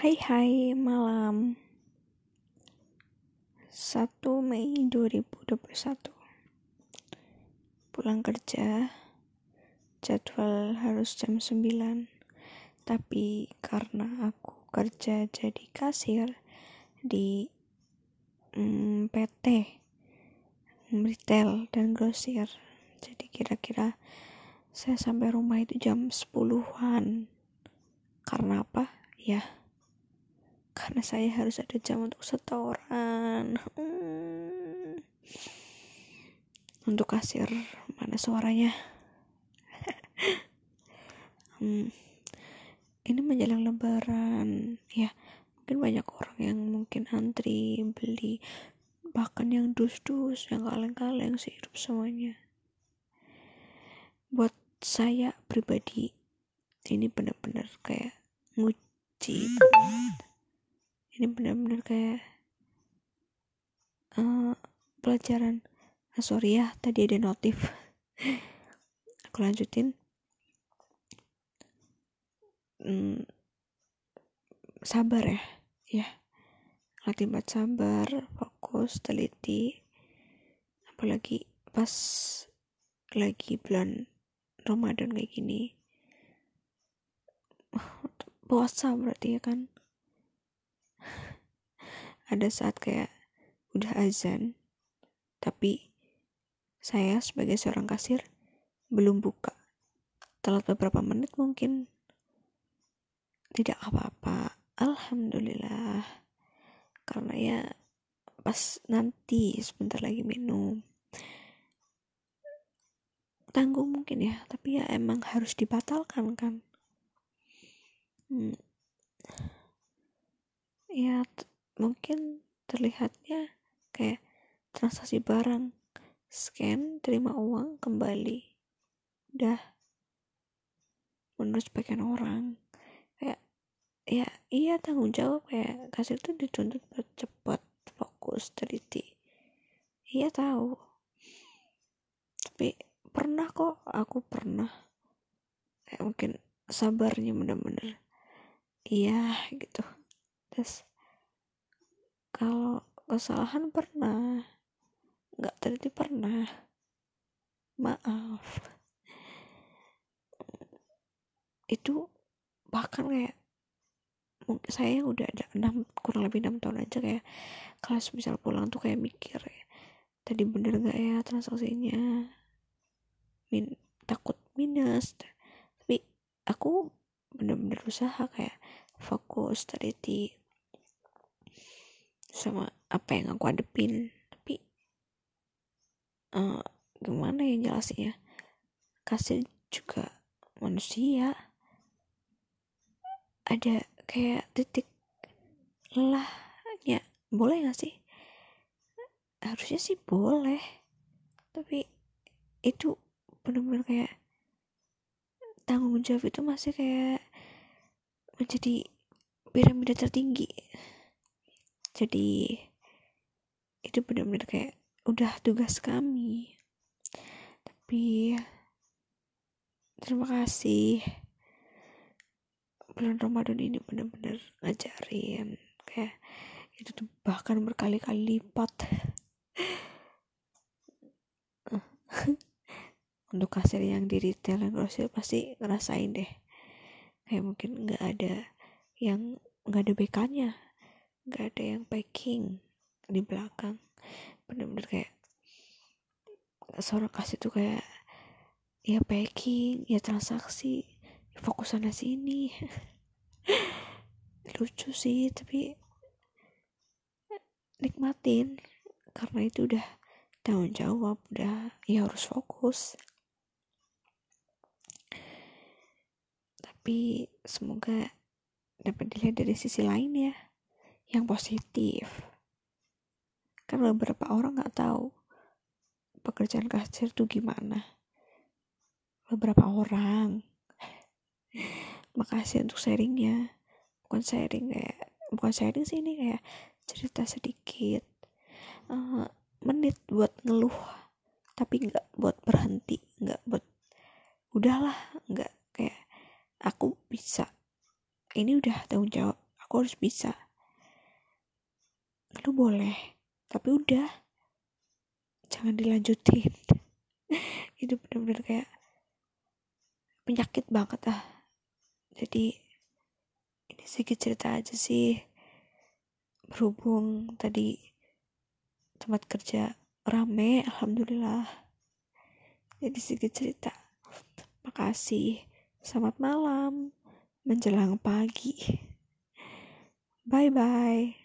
Hai hai malam. 1 Mei 2021 Pulang kerja. Jadwal harus jam 9 Tapi karena aku kerja jadi kasir Di mm, PT Retail dan grosir. Jadi kira-kira saya sampai rumah itu jam 10-an Karena apa? Ya karena saya harus ada jam untuk setoran. Hmm. untuk kasir mana suaranya? Hmm. ini menjelang lebaran. Ya mungkin banyak orang yang mungkin antri beli bahkan yang dus-dus yang kaleng-kaleng hidup semuanya. Buat saya pribadi ini benar-benar kayak nguci banget ini benar-benar kayak uh, pelajaran. Ah, sorry ya tadi ada notif. Aku lanjutin. Hmm, sabar ya ya. Latih buat sabar fokus teliti. Apalagi pas lagi bulan Ramadan kayak gini. Puasa berarti ya kan ada saat kayak udah azan tapi saya sebagai seorang kasir belum buka. Telat beberapa menit mungkin. Tidak apa-apa. Alhamdulillah. Karena ya pas nanti sebentar lagi minum. Tanggung mungkin ya tapi ya emang harus dibatalkan kan. Hmm. ya mungkin terlihatnya kayak transaksi barang scan terima uang kembali. Udah. Menurut sebagian orang. Kayak ya iya tanggung jawab. Kayak kasir tuh dituntut cepat fokus teliti. Iya tahu. Tapi pernah kok. Aku pernah. Kayak mungkin sabarnya bener-bener. Iya gitu. Terus kalau kesalahan pernah. Nggak terjadi pernah. Maaf. Itu bahkan kayak mungkin saya udah ada enam kurang lebih enam tahun aja kayak kelas misal pulang tuh kayak mikir ya, tadi bener gak ya transaksinya? Min takut minus. Tapi aku bener-bener usaha kayak fokus teliti sama apa yang aku hadepin. Tapi uh, gimana ya jelasnya kasih juga manusia ada kayak titik lelahnya. Boleh gak sih? Harusnya sih boleh tapi itu benar-benar kayak tanggung jawab itu masih kayak menjadi piramida tertinggi jadi itu benar-benar kayak udah tugas kami. Tapi terima kasih. Bulan Ramadan ini benar-benar ngajarin kayak itu tuh bahkan berkali-kali lipat. Untuk kasir yang di retail dan grosir pasti ngerasain deh. Kayak mungkin nggak ada yang nggak ada bekannya nggak ada yang packing di belakang. Bener-bener kayak seorang kasih tuh kayak ya packing ya transaksi fokus sana sini. Lucu sih tapi nikmatin. Karena itu udah tanggung jawab udah ya harus fokus. Tapi semoga dapat dilihat dari sisi lain ya yang positif. Kan beberapa orang nggak tahu pekerjaan kasir tuh gimana. Beberapa orang. Makasih untuk sharingnya. Bukan sharing kayak bukan sharing sih ini kayak cerita sedikit. Uh, menit buat ngeluh tapi nggak buat berhenti nggak buat udahlah nggak kayak aku bisa. Ini udah tanggung jawab aku harus bisa lu boleh tapi udah. Jangan dilanjutin. Itu bener-bener kayak penyakit banget ah. Jadi ini sedikit cerita aja sih. Berhubung tadi tempat kerja rame alhamdulillah. Jadi sedikit cerita. Makasih. Selamat malam. Menjelang pagi. Bye bye